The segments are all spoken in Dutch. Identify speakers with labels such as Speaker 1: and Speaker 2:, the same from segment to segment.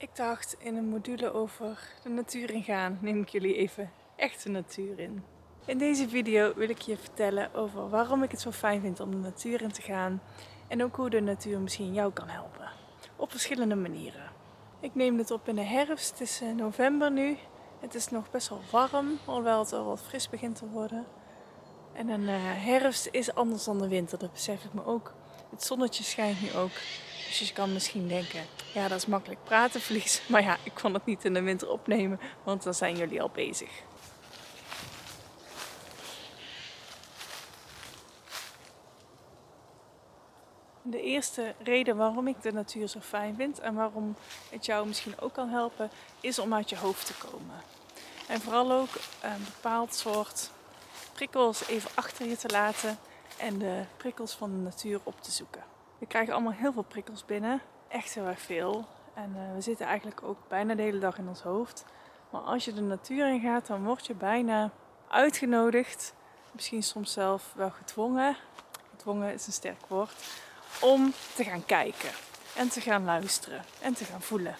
Speaker 1: Ik dacht in een module over de natuur ingaan, neem ik jullie even echt de natuur in. In deze video wil ik je vertellen over waarom ik het zo fijn vind om de natuur in te gaan en ook hoe de natuur misschien jou kan helpen. Op verschillende manieren. Ik neem dit op in de herfst, het is eh, november nu. Het is nog best wel warm, hoewel het al wat fris begint te worden. En een uh, herfst is anders dan de winter, dat besef ik me ook. Het zonnetje schijnt nu ook. Dus je kan misschien denken, ja dat is makkelijk praten verlies. Maar ja, ik kon het niet in de winter opnemen, want dan zijn jullie al bezig. De eerste reden waarom ik de natuur zo fijn vind en waarom het jou misschien ook kan helpen, is om uit je hoofd te komen. En vooral ook een bepaald soort prikkels even achter je te laten en de prikkels van de natuur op te zoeken. We krijgen allemaal heel veel prikkels binnen, echt heel erg veel. En uh, we zitten eigenlijk ook bijna de hele dag in ons hoofd. Maar als je de natuur in gaat, dan word je bijna uitgenodigd, misschien soms zelf wel gedwongen. Gedwongen is een sterk woord. Om te gaan kijken en te gaan luisteren en te gaan voelen.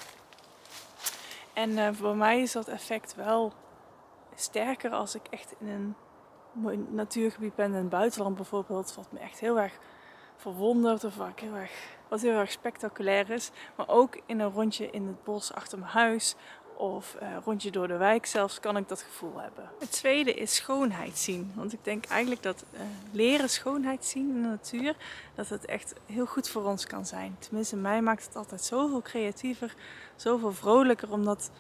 Speaker 1: En uh, voor mij is dat effect wel sterker als ik echt in een natuurgebied ben in het buitenland bijvoorbeeld, wat me echt heel erg verwonderd of wat heel erg, wat heel erg spectaculair is. Maar ook in een rondje in het bos achter mijn huis of uh, rondje door de wijk zelfs kan ik dat gevoel hebben. Het tweede is schoonheid zien. Want ik denk eigenlijk dat uh, leren schoonheid zien in de natuur, dat het echt heel goed voor ons kan zijn. Tenminste, mij maakt het altijd zoveel creatiever, zoveel vrolijker, omdat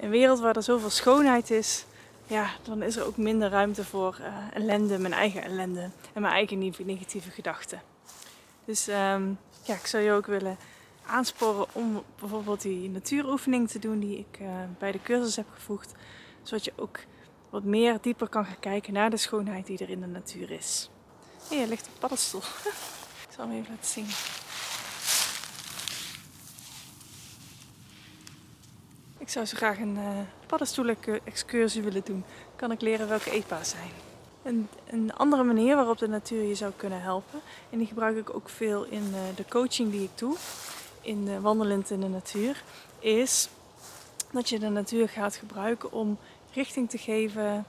Speaker 1: een wereld waar er zoveel schoonheid is, ja, dan is er ook minder ruimte voor uh, ellende, mijn eigen ellende en mijn eigen negatieve gedachten. Dus um, ja, ik zou je ook willen aansporen om bijvoorbeeld die natuuroefening te doen die ik uh, bij de cursus heb gevoegd. Zodat je ook wat meer dieper kan gaan kijken naar de schoonheid die er in de natuur is. Hé, hey, er ligt een paddenstoel. ik zal hem even laten zien. Ik zou zo graag een uh, paddenstoelen-excursie willen doen. Kan ik leren welke eetbaar zijn. Een, een, andere manier waarop de natuur je zou kunnen helpen, en die gebruik ik ook veel in uh, de coaching die ik doe, in de wandelend in de natuur, is dat je de natuur gaat gebruiken om richting te geven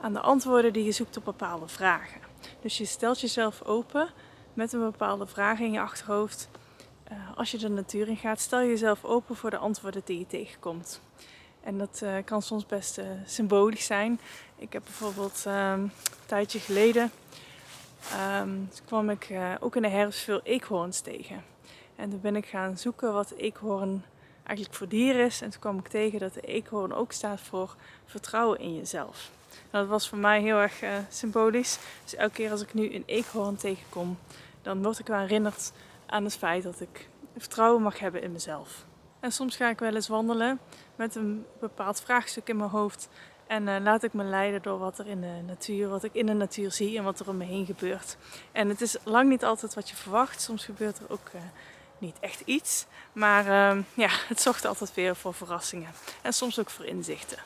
Speaker 1: aan de antwoorden die je zoekt op bepaalde vragen. Dus je stelt jezelf open met een bepaalde vraag in je achterhoofd uh, als je de natuur in gaat, stel jezelf open voor de antwoorden die je tegenkomt. En dat uh, kan soms best uh, symbolisch zijn. Ik heb bijvoorbeeld ehm, een tijdje geleden um, kwam ik ook in de herfst veel eekhoorns tegen. En toen ben ik gaan zoeken wat eekhoorn eigenlijk voor dier is. En toen kwam ik tegen dat de eekhoorn ook staat voor vertrouwen in jezelf. Dat was voor mij heel erg symbolisch. Dus elke keer als ik nu een eekhoorn tegenkom, dan word ik wel herinnerd aan het feit dat ik vertrouwen mag hebben in mezelf. En soms ga ik wel eens wandelen met een bepaald vraagstuk in mijn hoofd. En uh, laat ik me leiden door wat er in de natuur, wat ik in de natuur zie en wat er om me heen gebeurt. En het is lang niet altijd wat je verwacht. Soms gebeurt er ook uh, niet echt iets. Maar uh, ja, het zorgt altijd weer voor verrassingen. En soms ook voor inzichten.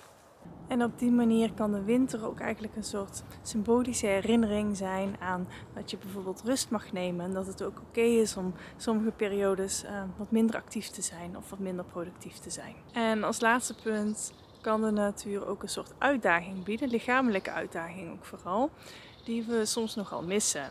Speaker 1: En op die manier kan de winter ook eigenlijk een soort symbolische herinnering zijn aan dat je bijvoorbeeld rust mag nemen. En dat het ook oké is om sommige periodes uh, wat minder actief te zijn of wat minder productief te zijn. En als laatste punt kan de natuur ook een soort uitdaging bieden, lichamelijke uitdaging ook vooral, die we soms nogal missen.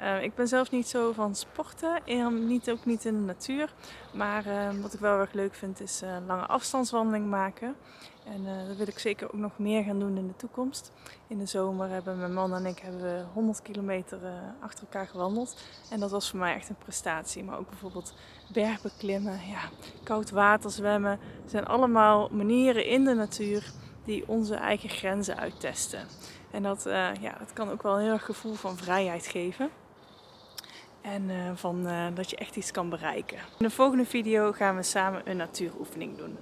Speaker 1: Uh, ik ben zelf niet zo van sporten, niet, ook niet in de natuur. Maar uh, wat ik wel erg leuk vind is uh, lange afstandswandeling maken. En dat wil ik zeker ook nog meer gaan doen in de toekomst. In de zomer hebben mijn man en ik hebben we 100 kilometer achter elkaar gewandeld. En dat was voor mij echt een prestatie. Maar ook bijvoorbeeld bergbeklimmen, ja, koud water zwemmen. Zijn allemaal manieren in de natuur die onze eigen grenzen uittesten. En dat, ja, dat kan ook wel een heel erg gevoel van vrijheid geven. En uh, van, uh, dat je echt iets kan bereiken. In de volgende video gaan we samen een natuuroefening doen.